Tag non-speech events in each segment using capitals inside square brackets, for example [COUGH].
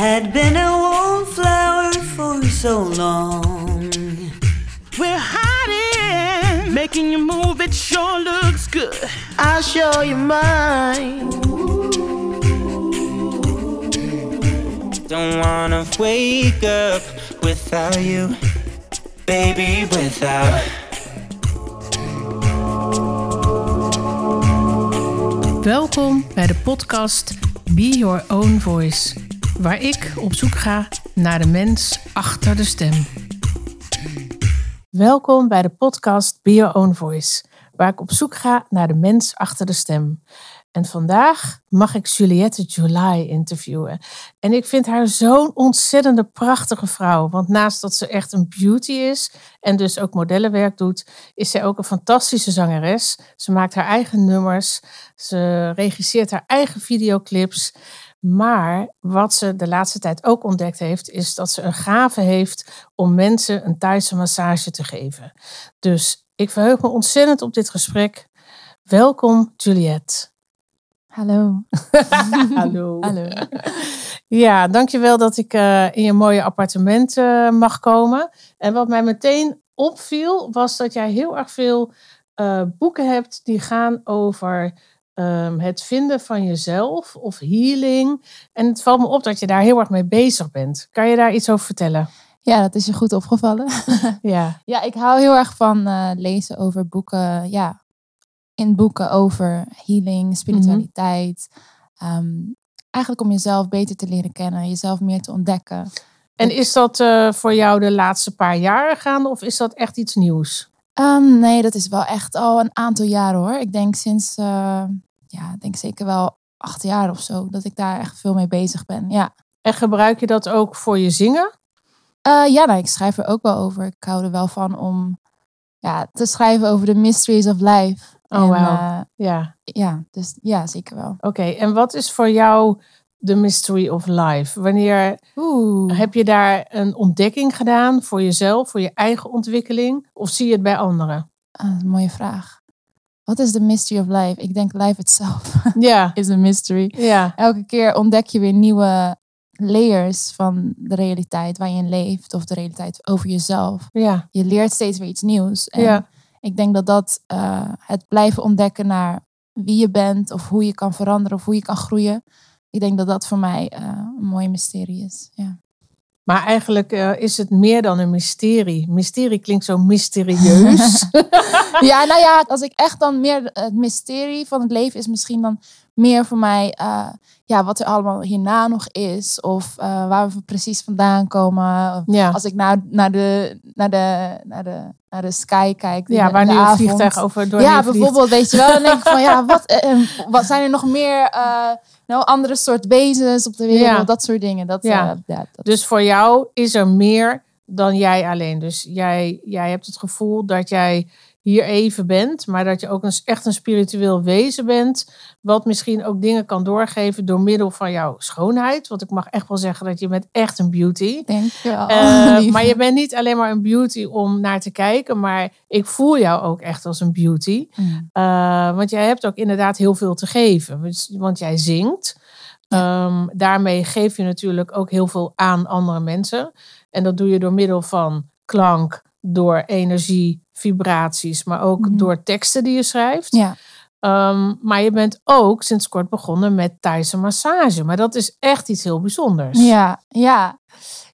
had been a wallflower for so long. We're hiding, making you move. It sure looks good. I'll show you mine. Don't wanna wake up without you, baby. Without. Welkom bij de podcast Be Your Own Voice, waar ik op zoek ga naar de mens achter de stem. Welkom bij de podcast Be Your Own Voice, waar ik op zoek ga naar de mens achter de stem. En vandaag mag ik Juliette July interviewen. En ik vind haar zo'n ontzettende prachtige vrouw. Want naast dat ze echt een beauty is en dus ook modellenwerk doet, is zij ook een fantastische zangeres. Ze maakt haar eigen nummers, ze regisseert haar eigen videoclips. Maar wat ze de laatste tijd ook ontdekt heeft, is dat ze een gave heeft om mensen een Thaise massage te geven. Dus ik verheug me ontzettend op dit gesprek. Welkom, Juliette. Hallo. [LAUGHS] Hallo. Hallo. Ja, dankjewel dat ik eh, in je mooie appartement eh, mag komen. En wat mij meteen opviel, was dat jij heel erg veel eh, boeken hebt die gaan over ehm, het vinden van jezelf of healing. En het valt me op dat je daar heel erg mee bezig bent. Kan je daar iets over vertellen? Ja, dat is je goed opgevallen. [LAUGHS] Ja. ja, ik hou heel erg van eh, lezen over boeken. Ja, in boeken over healing, spiritualiteit. Ehm, eigenlijk om jezelf beter te leren kennen, jezelf meer te ontdekken. En is dat eh, voor jou de laatste paar jaren gaande of is dat echt iets nieuws? Ehm, nee, dat is wel echt al een aantal jaren hoor. Ik denk sinds, eh, ja, denk zeker wel acht jaar of zo, dat ik daar echt veel mee bezig ben. Ja. En gebruik je dat ook voor je zingen? Eh, ja, nou, ik schrijf er ook wel over. Ik hou er wel van om ja, te schrijven over de mysteries of life. Oh, wauw. eh, Ja. ja, dus ja, zeker wel. Oké, en wat is voor jou de mystery of life? Wanneer Oeh. heb je daar een ontdekking gedaan voor jezelf, voor je eigen ontwikkeling? Of zie je het bij anderen? Een mooie vraag. Wat is de mystery of life? Ik denk life itself [LAUGHS] is een mystery. ja, Elke keer ontdek je weer nieuwe layers van de realiteit waar je in leeft. Of de realiteit over jezelf. Je leert steeds weer iets nieuws. En ik denk dat dat eh, het blijven ontdekken naar wie je bent. Of hoe je kan veranderen. Of hoe je kan groeien. Ik denk dat dat voor mij eh, een mooie mysterie is. Ja. Maar eigenlijk eh, is het meer dan een mysterie. Mysterie klinkt zo mysterieus. [LAUGHS] [LAUGHS] ja, nou ja, als ik echt dan meer het mysterie van het leven is misschien dan meer voor mij eh, ja, wat er allemaal hierna nog is. Of eh, waar we precies vandaan komen. Of ja, Als ik nou naar de, naar de, naar de, naar de sky kijk. ja waar nu een avond. vliegtuig over door Ja, bijvoorbeeld, weet je wel. Dan denk ik van, ja, [LAUGHS] wat, eh, eh, wat zijn er nog meer eh, nou, andere soort wezens op de wereld? Ja. Dat soort dingen. Dat, Ja. eh, dat, Dus voor jou is er meer dan jij alleen. Dus jij, jij hebt het gevoel dat jij hier even bent, maar dat je ook een, echt een spiritueel wezen bent, wat misschien ook dingen kan doorgeven door middel van jouw schoonheid. Want ik mag echt wel zeggen dat je bent echt een beauty. denk je. Eh, [LAUGHS] maar je bent niet alleen maar een beauty om naar te kijken, maar ik voel jou ook echt als een beauty. Mm. Uh, want jij hebt ook inderdaad heel veel te geven. Dus- Want jij zingt. Ehm, daarmee geef je natuurlijk ook heel veel aan andere mensen. En dat doe je door middel van klank, door energie, vibraties, maar ook Mhm. door teksten die je schrijft. Ja. Ehm, maar je bent ook sinds kort begonnen met Thaise massage. Maar dat is echt iets heel bijzonders. Ja, ja.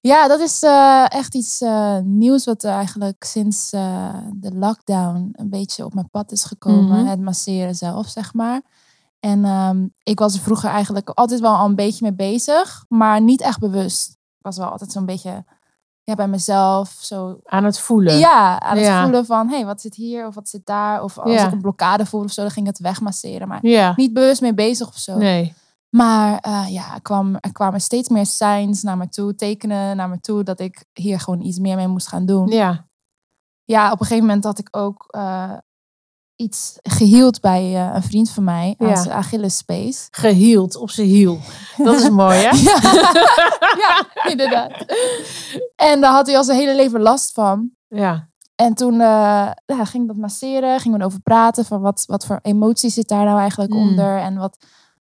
Ja, dat is eh, echt iets eh, nieuws wat eigenlijk sinds eh, de lockdown een beetje op mijn pad is gekomen. Mhm. Het masseren zelf, zeg maar. En ehm, ik was er vroeger eigenlijk altijd wel al een beetje mee bezig, maar niet echt bewust. Ik was wel altijd zo'n beetje ja, bij mezelf zo Aan het voelen. ja, aan het Ja. voelen van, hé, hey, wat zit hier of wat zit daar? Of als Ja. ik een blokkade voel of zo, dan ging het wegmasseren. Maar Ja. niet bewust mee bezig of zo. Nee. Maar eh, ja, er, kwam, er kwamen steeds meer signs naar me toe, tekenen naar me toe, dat ik hier gewoon iets meer mee moest gaan doen. Ja, Ja. op een gegeven moment had ik ook eh, iets geheeld bij eh, een vriend van mij, aan Ja. zijn Achilles Space. Geheeld op zijn hiel. Dat is [LAUGHS] mooi, hè? Ja. [LAUGHS] ja, inderdaad. En daar had hij al zijn hele leven last van. Ja. En toen eh, ja, ging ik dat masseren, gingen we erover praten van wat, wat voor emotie zit daar nou eigenlijk Mm. onder en wat,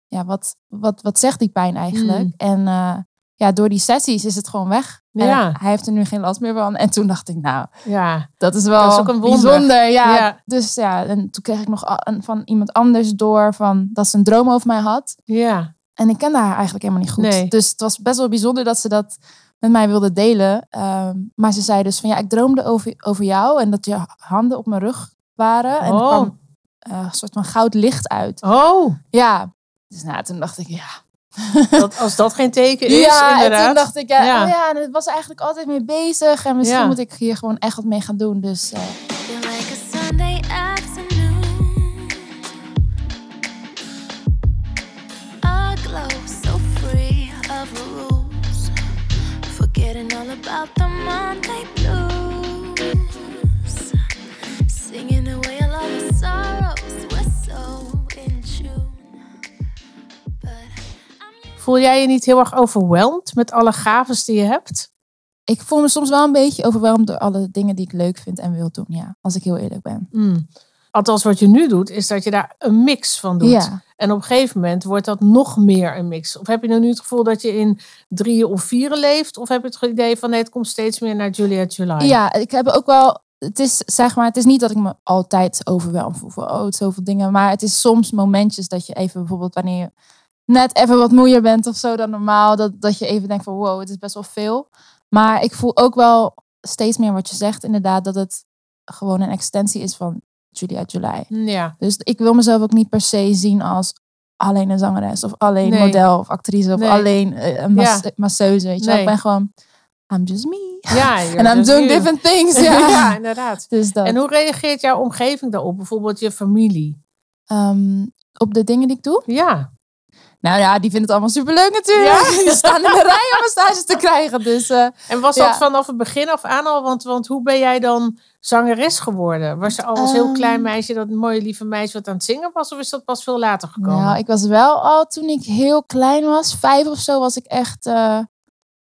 ja, wat, wat, wat zegt die pijn eigenlijk. Mm. En eh, ja, door die sessies is het gewoon weg. En Ja. hij heeft er nu geen last meer van. En toen dacht ik, nou, Ja, dat is wel Dat is ook een wonder. bijzonder. Ja. Ja. Dus ja, en toen kreeg ik nog een- van iemand anders door van dat ze een droom over mij had. ja. En ik kende haar eigenlijk helemaal niet goed. Nee. Dus het was best wel bijzonder dat ze dat met mij wilde delen. Ehm, maar ze zei dus van ja, ik droomde over, over jou en dat je handen op mijn rug waren. En er Oh. kwam eh, een soort van goud licht uit. Oh, Ja. Dus nou, toen dacht ik ja. Dat, als dat geen teken is, ja, en inderdaad. toen dacht ik ja, Ja. Oh ja, en het was eigenlijk altijd mee bezig. En misschien Ja. moet ik hier gewoon echt wat mee gaan doen. Dus eh, Feel like a Sunday afternoon. A glow so free of rules. Forgetting all about the Monday. Voel jij je niet heel erg overweldigd met alle gaves die je hebt? ik voel me soms wel een beetje overweldigd door alle dingen die ik leuk vind en wil doen. Ja, als ik heel eerlijk ben. Hmm. Althans, wat je nu doet, is dat je daar een mix van doet. Ja. En op een gegeven moment wordt dat nog meer een mix. Of heb je nou nu het gevoel dat je in drieën of vieren leeft? Of heb je het idee van nee, het komt steeds meer naar Juliet July? Ja, ik heb ook wel. Het is zeg maar, het is niet dat ik me altijd overweldigd voel voor oh, het zoveel dingen. Maar het is soms momentjes dat je even bijvoorbeeld wanneer je net even wat moeier bent of zo dan normaal. Dat, dat je even denkt van wow, het is best wel veel. Maar ik voel ook wel steeds meer wat je zegt inderdaad. Dat het gewoon een extensie is van Julia July. Ja. Dus ik wil mezelf ook niet per se zien als alleen een zangeres. Of alleen Nee. model of actrice. Of Nee. alleen eh, een mas- Ja. masseuse. Weet je. Nee. Ik ben gewoon, I'm just me. Ja, [LAUGHS] And I'm doing you. different things. [LAUGHS] Ja, Ja. inderdaad. Dus dat. En hoe reageert jouw omgeving daarop? Bijvoorbeeld je familie? Ehm, op de dingen die ik doe? Ja. Nou ja, die vinden het allemaal superleuk natuurlijk. Die staan in de rij om een stage te krijgen. Dus eh, En was dat Ja. vanaf het begin af aan al? Want, want hoe ben jij dan zangeres geworden? Was je al als heel Ehm. klein meisje, dat mooie lieve meisje wat aan het zingen was? Of is dat pas veel later gekomen? nou, ik was wel al toen ik heel klein was, vijf of zo, was ik echt eh,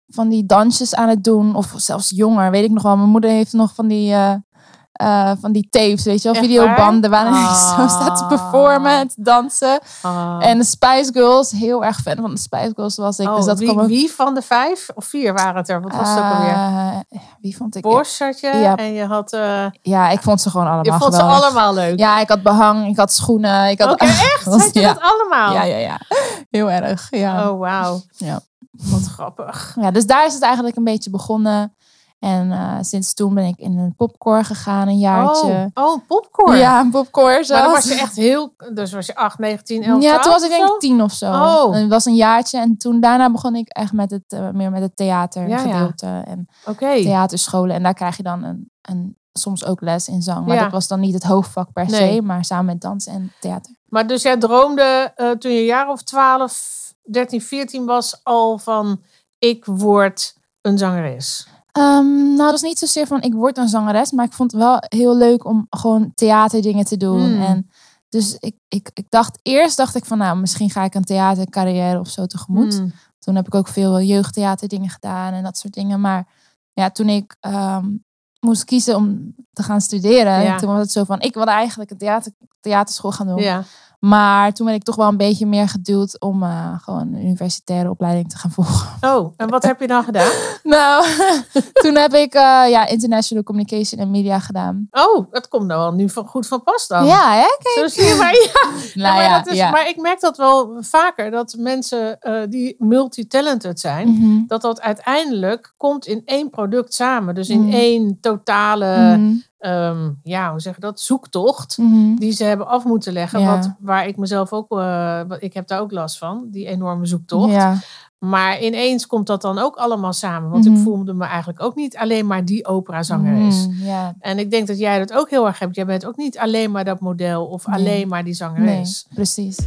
van die dansjes aan het doen. Of zelfs jonger, weet ik nog wel. Mijn moeder heeft nog van die, eh, eh, van die tapes, weet je wel, Echt videobanden. waar? Waarin ik [LAUGHS] zo staat te Ah. performen en te dansen. Ah. En de Spice Girls, heel erg fan van de Spice Girls was ik. Oh, dus dat wie, ook... wie van de vijf of vier waren het er? Wat was het ook alweer? Eh, wie vond ik? Bosch had je Ja. en je had... eh, Ja, ik vond ze gewoon allemaal je vond ze allemaal leuk. Ja, ik had behang, ik had schoenen. Ik had Oké, echt? [LAUGHS] Was- Had je ja. dat allemaal? Ja, ja, ja. Heel erg. Ja. Oh, wauw. Ja. Wat grappig. ja, dus daar is het eigenlijk een beetje begonnen. En eh, sinds toen ben ik in een popcore gegaan, een jaartje. Oh, oh popcorn. Ja, een popcore Maar dan was je echt heel... Dus was je 8, 19, 11, Ja, toen was ik 12 denk of ik tien of zo. Oh. En Het was een jaartje en toen daarna begon ik echt met het, eh, meer met het theater Ja, ja. en theaterscholen. En daar krijg je dan een, een, soms ook les in zang. Maar Ja. dat was dan niet het hoofdvak per Nee. se, maar samen met dansen en theater. Maar dus jij droomde eh, toen je een jaar of 12, 13, 14 was al van... Ik word een zangeres. Ehm, nou, dat is niet zozeer van ik word een zangeres, maar ik vond het wel heel leuk om gewoon theaterdingen te doen. Hmm. En dus ik, ik, ik dacht eerst dacht ik van nou, misschien ga ik een theatercarrière of zo tegemoet. Hmm. Toen heb ik ook veel jeugdtheaterdingen gedaan en dat soort dingen. Maar ja, toen ik ehm, moest kiezen om te gaan studeren, Ja. toen was het zo van ik wilde eigenlijk een theater, theaterschool gaan doen. Ja. Maar toen ben ik toch wel een beetje meer geduwd om eh, gewoon een universitaire opleiding te gaan volgen. Oh, en wat heb je dan gedaan? [LAUGHS] Nou, [LAUGHS] toen heb ik eh, ja, international communication en media gedaan. Oh, dat komt nou wel nu van, goed van pas dan. Ja, hè? Kijk. Zo zie je maar. [LAUGHS] Ja. Nou maar, ja, dat is, ja. maar ik merk dat wel vaker, dat mensen eh, die multitalented zijn, Mhm. dat dat uiteindelijk komt in één product samen. Dus in Mhm. één totale, Mhm. Ehm, ja, hoe zeg je dat, zoektocht. Mhm. Die ze hebben af moeten leggen. Ja. Wat, waar ik mezelf ook, eh, ik heb daar ook last van, die enorme zoektocht. Ja. Maar ineens komt dat dan ook allemaal samen. Want ik Mhm. voelde me eigenlijk ook niet alleen maar die operazangeres. Mhm, Ja, En ik denk dat jij dat ook heel erg hebt. Jij bent ook niet alleen maar dat model of Nee. alleen maar die nee, zangeres. precies.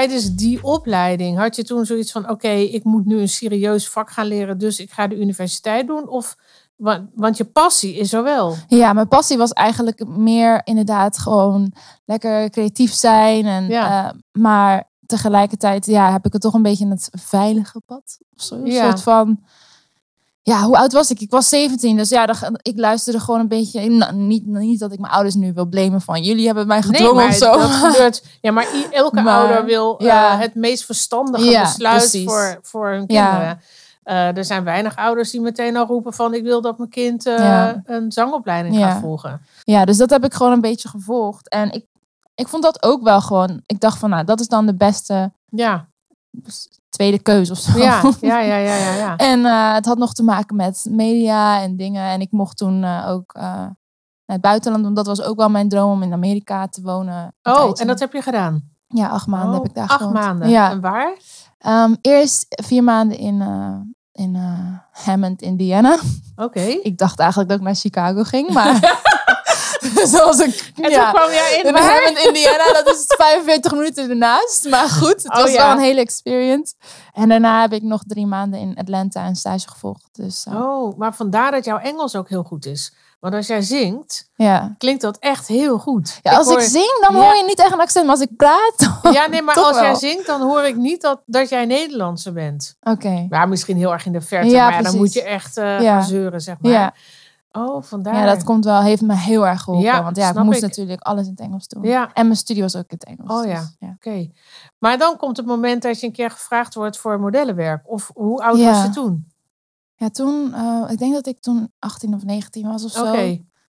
Tijdens die opleiding had je toen zoiets van: oké, ik moet nu een serieus vak gaan leren, dus ik ga de universiteit doen? Of want, want je passie is er wel. Ja, mijn passie was eigenlijk meer inderdaad gewoon lekker creatief zijn. En, Ja. eh, maar tegelijkertijd ja, heb ik het toch een beetje in het veilige pad. Of zo. Een Ja. soort van, ja, hoe oud was ik? Ik was 17, dus ja, dan- ik luisterde gewoon een beetje. nou, niet, niet dat ik mijn ouders nu wil blamen van jullie hebben mij gedwongen maar of zo. dat gebeurt. [LAUGHS] Ja, maar elke Maar, ouder wil eh, ja. het meest verstandige Ja, besluit precies. voor, voor hun Ja. kinderen. Eh, er zijn weinig ouders die meteen al roepen van ik wil dat mijn kind eh, Ja. een zangopleiding Ja. gaat volgen. Ja, dus dat heb ik gewoon een beetje gevolgd. En ik, ik vond dat ook wel gewoon. Ik dacht van, nou, dat is dan de beste Ja, tweede keuze of zo. ja, ja, ja, ja, ja. ja. [LAUGHS] En eh, het had nog te maken met media en dingen. En ik mocht toen eh, ook eh, naar het buitenland, want dat was ook wel mijn droom om in Amerika te wonen. Oh, tijdje. en dat heb je gedaan? Ja, acht maanden Oh, heb ik daar Acht gewoond. maanden. Ja. En waar? Ehm, eerst vier maanden in, in Hammond, Indiana. Oké. [LAUGHS] Ik dacht eigenlijk dat ik naar Chicago ging, maar... [LAUGHS] [LAUGHS] Zoals ik... En ja. toen kwam jij in Indiana, dat is 45 minuten ernaast. Maar goed, het Oh, was ja. wel een hele experience. En daarna heb ik nog drie maanden in Atlanta een stage gevolgd. Dus eh, Oh, maar vandaar dat jouw Engels ook heel goed is. Want als jij zingt, ja. klinkt dat echt heel goed. ja. Als ik, hoor- zing, dan hoor je niet echt een accent. Maar als ik praat. Ja, nee, maar [LAUGHS] als jij zingt, dan hoor ik niet dat, dat jij Nederlandse bent. Oké. Ja, misschien heel erg in de verte, maar dan moet je echt eh, Ja. gaan zeuren, zeg maar. Ja. Oh, vandaar. ja, dat komt wel, heeft me heel erg geholpen. Ja, want ja, ik moest ik. natuurlijk alles in het Engels doen. Ja. En mijn studie was ook in het Engels. Oh, ja. dus, ja. Oké. Maar dan komt het moment dat je een keer gevraagd wordt voor modellenwerk. Of hoe oud was je toen? Ja, toen, eh, ik denk dat ik toen 18 of 19 was of Oké.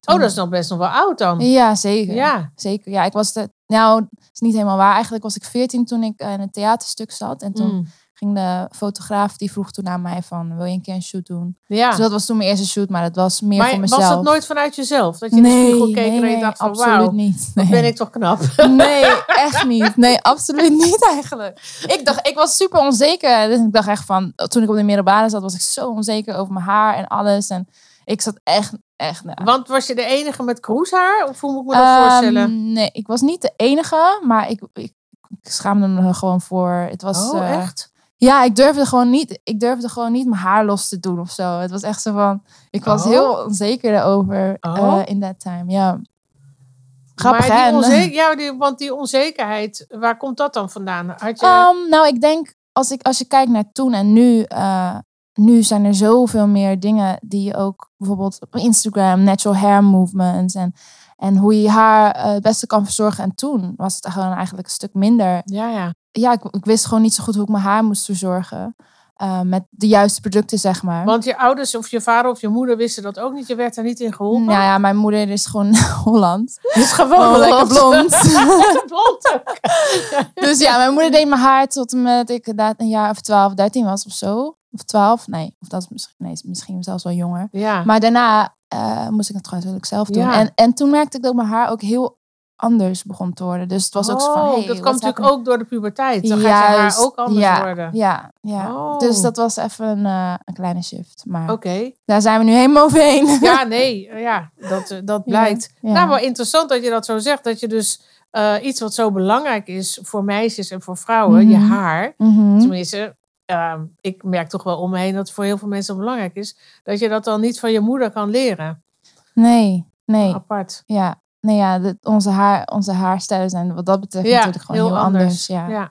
zo. Oh, dat is nog best nog wel oud dan. Ja, zeker. Ja. Zeker. Ja, ik was de, nou, dat is niet helemaal waar. Eigenlijk was ik 14 toen ik eh, in een theaterstuk zat. En toen Mm. Ging de fotograaf, die vroeg toen aan mij van, wil je een keer een shoot doen? Ja. Dus dat was toen mijn eerste shoot, maar dat was meer maar voor was mezelf. dat nooit vanuit jezelf? Dat je in de spiegel keek en je dacht van absoluut wauw, niet. Nee. ben ik toch knap. [LAUGHS] [LAUGHS] Nee, echt niet. Nee, absoluut niet eigenlijk. Ik dacht, ik was super onzeker. Dus ik dacht echt van, toen ik op de middelbare zat, was ik zo onzeker over mijn haar en alles. En ik zat echt, echt... nou, Want was je de enige met kroeshaar? Of hoe moet ik me dat Ehm, voorstellen? Nee, ik was niet de enige, maar ik, ik, ik schaamde me er gewoon voor. Het was, oh, eh, echt? Ja, ik durfde gewoon niet. Ik durfde gewoon niet mijn haar los te doen of zo. Het was echt zo van. Ik was Oh. heel onzeker erover Oh. eh, in that time. Ja. Grappig, maar die onzeker, ja, die, want die onzekerheid, waar komt dat dan vandaan? Had je, Ehm, nou, ik denk als, ik, als je kijkt naar toen en nu. eh, nu zijn er zoveel meer dingen die je ook bijvoorbeeld op Instagram, natural hair movements en, en hoe je je haar eh, het beste kan verzorgen. En toen was het gewoon eigenlijk een stuk minder. ja, ja. Ja, ik, ik wist gewoon niet zo goed hoe ik mijn haar moest verzorgen. eh, met de juiste producten, zeg maar. Want je ouders of je vader of je moeder wisten dat ook niet. Je werd er niet in geholpen. Nou ja, mijn moeder is gewoon [LAUGHS] Holland. Is gewoon Oh, lekker blond. [LAUGHS] [LAUGHS] dus ja, mijn moeder deed mijn haar tot en met ik een jaar of 12, 13 was of zo. Of 12, nee. Of dat is misschien, nee, misschien zelfs wel jonger. Ja. Maar daarna eh, moest ik het gewoon natuurlijk zelf doen. Ja. En, en toen merkte ik dat mijn haar ook heel anders begon te worden. Dus het was ook zo van, Oh, hey, dat kwam natuurlijk ook door de puberteit. Dan gaat je haar Juist, ook anders ja, worden. Ja, ja. Oh. Dus dat was even een, eh, een kleine shift. Maar Oké. daar zijn we nu helemaal overheen. [LAUGHS] Ja, [LAUGHS] nee. Ja, dat, eh, dat blijkt. Ja. Nou, maar interessant dat je dat zo zegt. Dat je dus eh, iets wat zo belangrijk is voor meisjes en voor vrouwen, je Mhm. haar. Mhm. Tenminste, ehm, ik merk toch wel om me heen dat het voor heel veel mensen belangrijk is. Dat je dat dan niet van je moeder kan leren. Nee, nee. Apart. Ja, nee, ja de- onze, haar, onze haarstijlen zijn wat dat betreft Ja, natuurlijk gewoon heel, anders. Ja. Ja.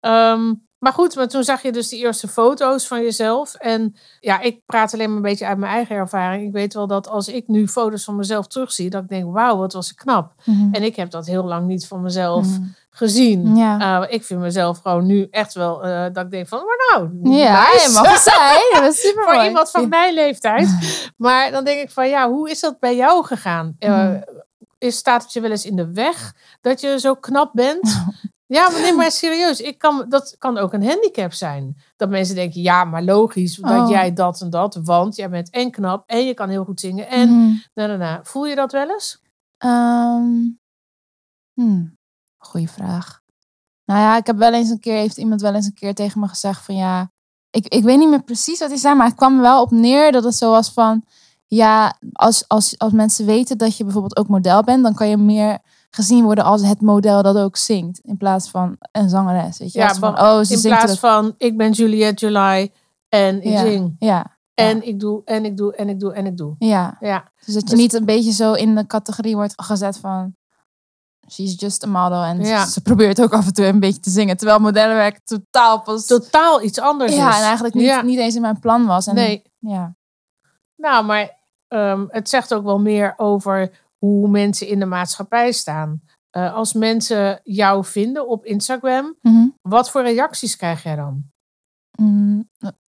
Ehm, maar goed, maar toen zag je dus die eerste foto's van jezelf. En ja, ik praat alleen maar een beetje uit mijn eigen ervaring. Ik weet wel dat als ik nu foto's van mezelf terugzie, dat ik denk, wauw, wat was ik knap. Mhm. En ik heb dat heel lang niet van mezelf Mhm. gezien. Ja. Eh, ik vind mezelf gewoon nu echt wel, eh, dat ik denk van, maar nou, Ja, nice. je mag het zijn. [LAUGHS] Dat is super voor mooi. iemand van mijn leeftijd. [LAUGHS] Maar dan denk ik van, ja, hoe is dat bij jou gegaan? Eh, Mhm. Is, staat het je wel eens in de weg dat je zo knap bent? Ja, maar nee, maar serieus. Ik kan, dat kan ook een handicap zijn. Dat mensen denken, ja, maar logisch dat Oh. jij dat en dat. Want jij bent en knap en je kan heel goed zingen. En Mhm. na, na, na. Voel je dat wel eens? Hmm, goeie vraag. Nou ja, ik heb wel eens een keer, heeft iemand wel eens een keer tegen me gezegd van ja, ik, ik weet niet meer precies wat hij zei, maar het kwam wel op neer dat het zo was van, ja, als, als, als mensen weten dat je bijvoorbeeld ook model bent, dan kan je meer gezien worden als het model dat ook zingt, in plaats van een zangeres, weet je. Ja, van, oh, ze In plaats van, ik ben Juliette July en ik Ja. zing. Ja, En ik doe, en ik doe, en ik doe, en ik doe. ja. Ja, Dus dat je Dus- niet een beetje zo in de categorie wordt gezet van, she's just a model. En Ja. ze probeert ook af en toe een beetje te zingen. Terwijl modellenwerk totaal pas... Totaal iets anders ja, is. en eigenlijk niet, Ja. niet eens in mijn plan was. En, Nee. Ja. Nou, maar ehm, het zegt ook wel meer over hoe mensen in de maatschappij staan. Eh, als mensen jou vinden op Instagram, Mhm. wat voor reacties krijg jij dan? Mm,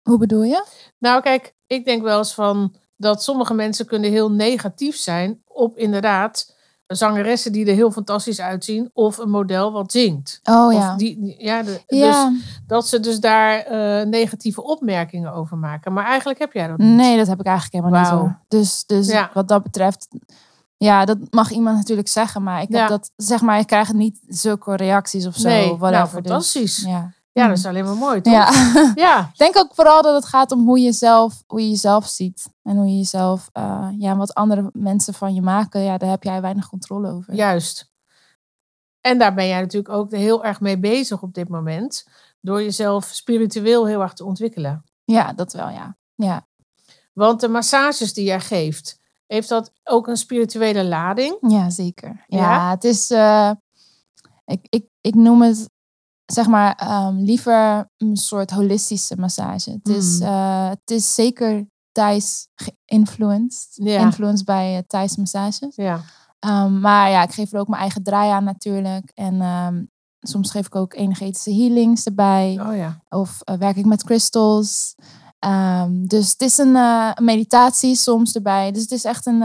hoe bedoel je? Nou, kijk, ik denk wel eens van dat sommige mensen kunnen heel negatief zijn op inderdaad zangeressen die er heel fantastisch uitzien of een model wat zingt. Oh ja. die, die- ja, de- ja, Dus dat ze dus daar eh, negatieve opmerkingen over maken. Maar eigenlijk heb jij dat niet. nee, dat heb ik eigenlijk helemaal niet zo. Dus, dus Ja. wat dat betreft, ja, dat mag iemand natuurlijk zeggen. Maar ik heb Ja. dat, zeg maar, ik krijg niet zulke reacties of zo. Nee, whatever, nou, dus, fantastisch. ja. Ja, dat is alleen maar mooi, toch? Ja. [LAUGHS] Ja, Ik denk ook vooral dat het gaat om hoe je zelf, hoe je jezelf ziet. En hoe je jezelf, eh, ja, wat andere mensen van je maken, ja, daar heb jij weinig controle over. juist. En daar ben jij natuurlijk ook heel erg mee bezig op dit moment. Door jezelf spiritueel heel erg te ontwikkelen. Ja, dat wel, ja. Ja, Want de massages die jij geeft, heeft dat ook een spirituele lading? ja zeker. Ja, Ja? het is, eh, ik, ik, ik noem het, zeg maar, ehm, liever een soort holistische massage. Het, is, Mm. eh, het is zeker Thais geïnfluenced. Ja. Influenced bij uh, Thais massages. Ja. Um, maar ja, ik geef er ook mijn eigen draai aan natuurlijk. En ehm, soms geef ik ook energetische healings erbij. Oh ja. Of uh, werk ik met crystals. Um, dus het is een meditatie soms erbij. Dus het is echt een,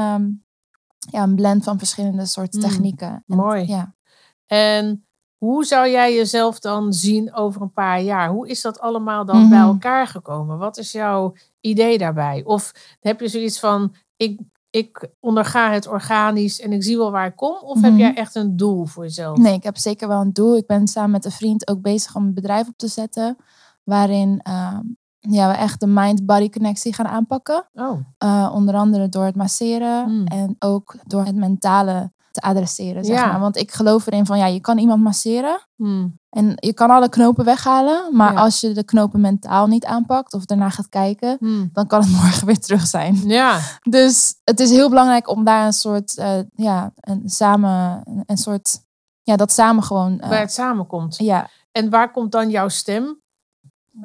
ja, een blend van verschillende soorten Mm, technieken. En, mooi. Ja. En hoe zou jij jezelf dan zien over een paar jaar? Hoe is dat allemaal dan Mhm. bij elkaar gekomen? Wat is jouw idee daarbij? Of heb je zoiets van, ik, ik onderga het organisch en ik zie wel waar ik kom? Of heb Mhm. jij echt een doel voor jezelf? Nee, ik heb zeker wel een doel. Ik ben samen met een vriend ook bezig om een bedrijf op te zetten. Waarin um, ja, we echt de mind-body connectie gaan aanpakken. Oh, Uh, onder andere door het masseren Mm. en ook door het mentale te adresseren. Zeg Ja. maar. Want ik geloof erin van ja, je kan iemand masseren hmm. en je kan alle knopen weghalen. Maar Ja. als je de knopen mentaal niet aanpakt of daarna gaat kijken, Hmm. dan kan het [LAUGHS] morgen weer terug zijn. ja. Dus het is heel belangrijk om daar een soort, uh, ja, een samen, een, een soort, ja, dat samen gewoon. uh, Waar het samenkomt. ja, En waar komt dan jouw stem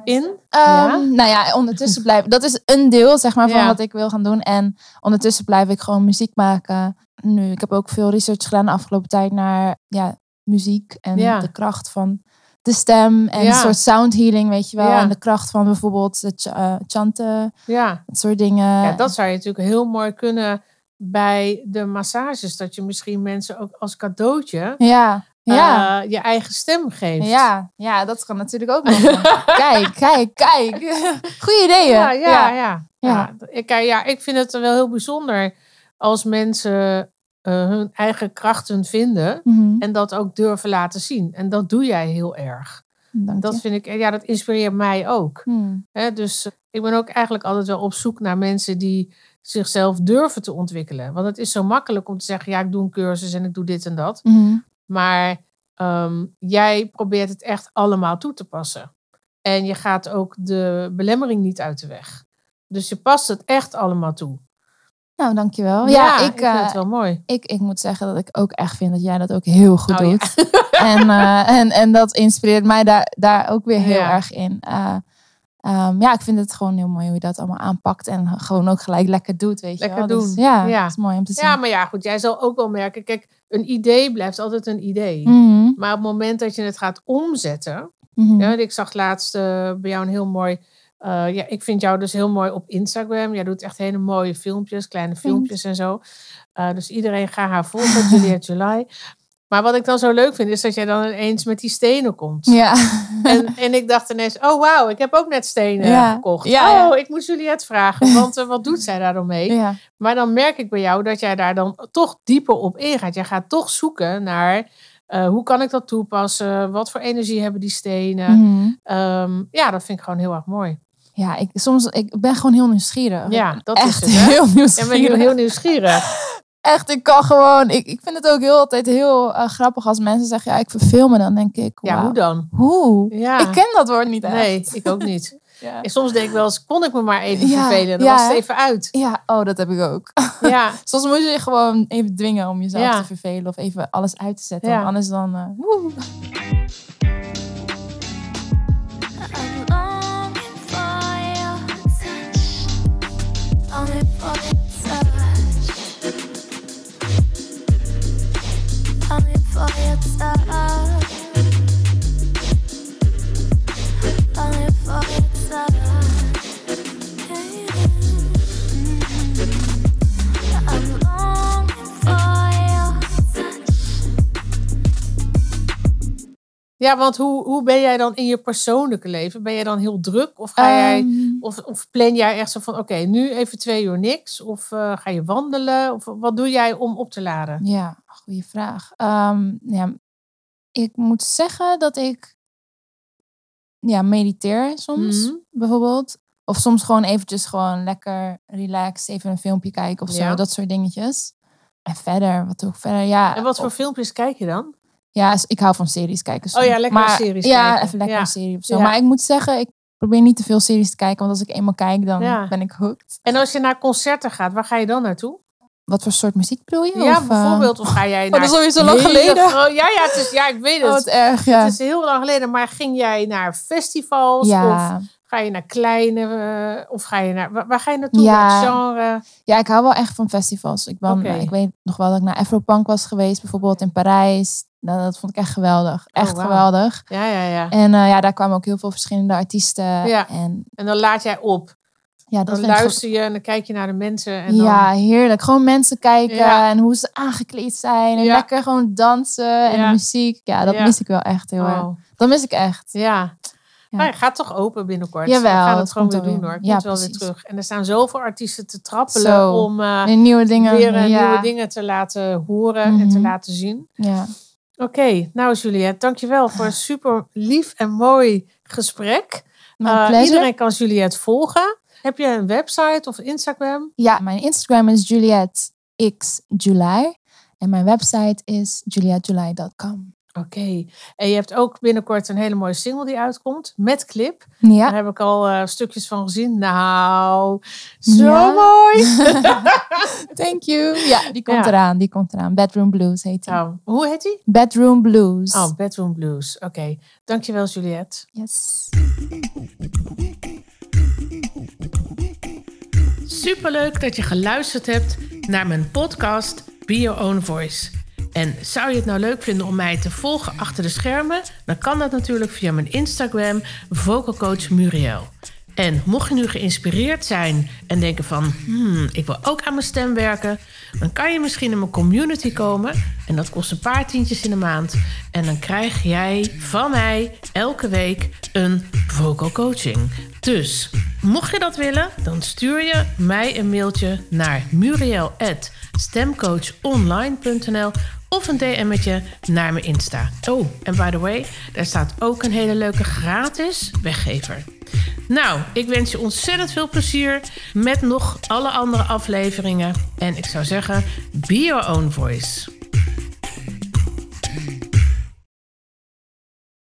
in? Um, Ja? Nou ja, ondertussen blijven. Dat is een deel, zeg maar, van Ja. wat ik wil gaan doen. En ondertussen blijf ik gewoon muziek maken. Nu, ik heb ook veel research gedaan de afgelopen tijd naar ja, muziek en Ja. de kracht van de stem en Ja. een soort sound healing, weet je wel. Ja. En de kracht van bijvoorbeeld het ch- eh, chanten, Ja. dat soort dingen. ja, dat zou je natuurlijk heel mooi kunnen bij de massages. Dat je misschien mensen ook als cadeautje ja, ja. eh, je eigen stem geeft. ja, ja, dat kan natuurlijk ook nog. [LAUGHS] kijk, kijk, kijk. [LAUGHS] Goeie ideeën. Ja, ja, ja. ja. Ja. Ik, eh, ja, ik vind het wel heel bijzonder als mensen eh, hun eigen krachten vinden Mhm. en dat ook durven laten zien. En dat doe jij heel erg. Dank Dat je. vind ik, ja, dat inspireert mij ook. Hmm. Dus ik ben ook eigenlijk altijd wel op zoek naar mensen die zichzelf durven te ontwikkelen. Want het is zo makkelijk om te zeggen, ja, ik doe een cursus en ik doe dit en dat. Mhm. Maar ehm, jij probeert het echt allemaal toe te passen. En je gaat ook de belemmering niet uit de weg. Dus je past het echt allemaal toe. Nou, dankjewel. Ja, ik, ik vind eh, het wel mooi. ik, ik moet zeggen dat ik ook echt vind dat jij dat ook heel goed Oh, ja. doet. [LAUGHS] en, eh, en, en dat inspireert mij daar, daar ook weer heel Ja. erg in. Eh, ehm, ja, ik vind het gewoon heel mooi hoe je dat allemaal aanpakt. En gewoon ook gelijk lekker doet, weet Lekker je wel. Dus doen. ja, Ja. dat is mooi om te zien. Ja, maar ja, goed, jij zal ook wel merken. Kijk, een idee blijft altijd een idee. Mhm, Maar op het moment dat je het gaat omzetten. mhm. Ja, ik zag laatst eh, bij jou een heel mooi. eh, ja, ik vind jou dus heel mooi op Instagram. Jij doet echt hele mooie filmpjes, kleine filmpjes en zo. Eh, dus iedereen ga haar volgen, Juliette [LAUGHS] July. Maar wat ik dan zo leuk vind, is dat jij dan ineens met die stenen komt. Ja. En, en ik dacht ineens, oh wauw, ik heb ook net stenen Ja. gekocht. Ja. Oh, ik moet Juliette vragen, want eh, wat doet zij daar dan mee? ja. Maar dan merk ik bij jou dat jij daar dan toch dieper op ingaat. Jij gaat toch zoeken naar eh, hoe kan ik dat toepassen? Wat voor energie hebben die stenen? Mhm. Ehm, ja, dat vind ik gewoon heel erg mooi. ja, ik, soms ik ben gewoon heel nieuwsgierig. Ja, dat Echt is het. Hè? heel En nieuwsgierig. ben je heel nieuwsgierig. Echt, ik kan gewoon... Ik, ik vind het ook heel altijd heel eh, grappig als mensen zeggen... Ja, ik verveel me. Dan denk ik, Ja, hoe dan? Hoe? Ja. Ik ken dat woord niet echt. Nee, ik ook niet. [LAUGHS] Ja. En soms denk ik wel eens, kon ik me maar even Ja, vervelen? Dan ja, was het even uit. Ja, oh, dat heb ik ook. [LAUGHS] Ja, Soms moet je je gewoon even dwingen om jezelf te vervelen of even alles uit te zetten. Anders dan. eh, ja want hoe, hoe ben jij dan in je persoonlijke leven? Ben jij dan heel druk? Of, ga jij, Ehm, of, of plan jij echt zo van, oké, nu even twee uur niks? Of eh, ga je wandelen? Of wat doe jij om op te laden? Ja, goede vraag. Ehm, ja, ik moet zeggen dat ik ja, mediteer soms, Mhm. bijvoorbeeld. Of soms gewoon eventjes gewoon lekker relaxed, even een filmpje kijken of zo. Ja. Dat soort dingetjes. En verder, wat ik verder? Ja, En wat voor of- filmpjes kijk je dan? Ja, ik hou van series kijken. soms. Oh ja, lekker maar, series Ja, kijken. even lekker Ja. een serie of zo. Ja. Maar ik moet zeggen, ik probeer niet te veel series te kijken. Want als ik eenmaal kijk, dan ben ik hooked. En als je naar concerten gaat, waar ga je dan naartoe? Wat voor soort muziek bedoel je? Ja, Of, eh, bijvoorbeeld. Of ga jij [LAUGHS] Oh, naar... dat is alweer zo lang geleden. Ja, ja, het is, ja, ik weet Oh, het. wat erg, ja. Het is heel lang geleden. Maar ging jij naar festivals? ja. Of ga je naar kleine... eh, of ga je naar... Waar, ga je naartoe? Ja. Genre? Ja, ik hou wel echt van festivals. Ik, ben, ik weet nog wel dat ik naar Afropunk was geweest, bijvoorbeeld in Parijs. Nou, dat vond ik echt geweldig. Echt Oh, wauw. geweldig. Ja, ja, ja. En eh, ja, daar kwamen ook heel veel verschillende artiesten. Ja. En En dan laat jij op. ja, dat Dan ik luister je en dan kijk je naar de mensen. En dan... Ja, heerlijk. Gewoon mensen kijken Ja. en hoe ze aangekleed zijn. En Ja. lekker gewoon dansen en Ja. muziek. Ja, dat mis ik wel echt heel erg. Oh, Dat mis ik echt. ja. Ja. Nou, gaat toch open binnenkort. Jawel, Ik ga dat het gewoon weer doen weer. hoor. Ja, Komt wel weer terug. En er staan zoveel artiesten te trappelen Zo. om eh, nieuwe dingen. weer eh, ja. nieuwe dingen te laten horen en te Mhm. laten zien. Ja. Oké, nou Juliette, dankjewel voor een super lief en mooi gesprek. Eh, iedereen kan Juliette volgen. Heb je een website of Instagram? Ja, mijn Instagram is Juliette X July. En mijn website is julietjuly.com. Oké. En je hebt ook binnenkort een hele mooie single die uitkomt met clip. Daar Ja. heb ik al eh, stukjes van gezien. Nou, zo Ja. mooi. [LAUGHS] Thank you. Ja, die komt Ja. eraan. Die komt eraan. Bedroom Blues heet die. Nou, hoe heet die? Bedroom Blues. Oh, Bedroom Blues. Oké. Dankjewel Juliette. Yes. Superleuk dat je geluisterd hebt naar mijn podcast Be Your Own Voice. En zou je het nou leuk vinden om mij te volgen achter de schermen? Dan kan dat natuurlijk via mijn Instagram, Vocal Coach Muriel. En mocht je nu geïnspireerd zijn en denken van... Hmm, ik wil ook aan mijn stem werken... dan kan je misschien in mijn community komen. En dat kost een paar tientjes in de maand. En dan krijg jij van mij elke week een vocal coaching. Dus mocht je dat willen, dan stuur je mij een mailtje naar muriel.stemcoachonline.nl of een DM'tje naar mijn Insta. Oh, en by the way, daar staat ook een hele leuke gratis weggever. Nou, ik wens je ontzettend veel plezier met nog alle andere afleveringen. En ik zou zeggen, be your own voice.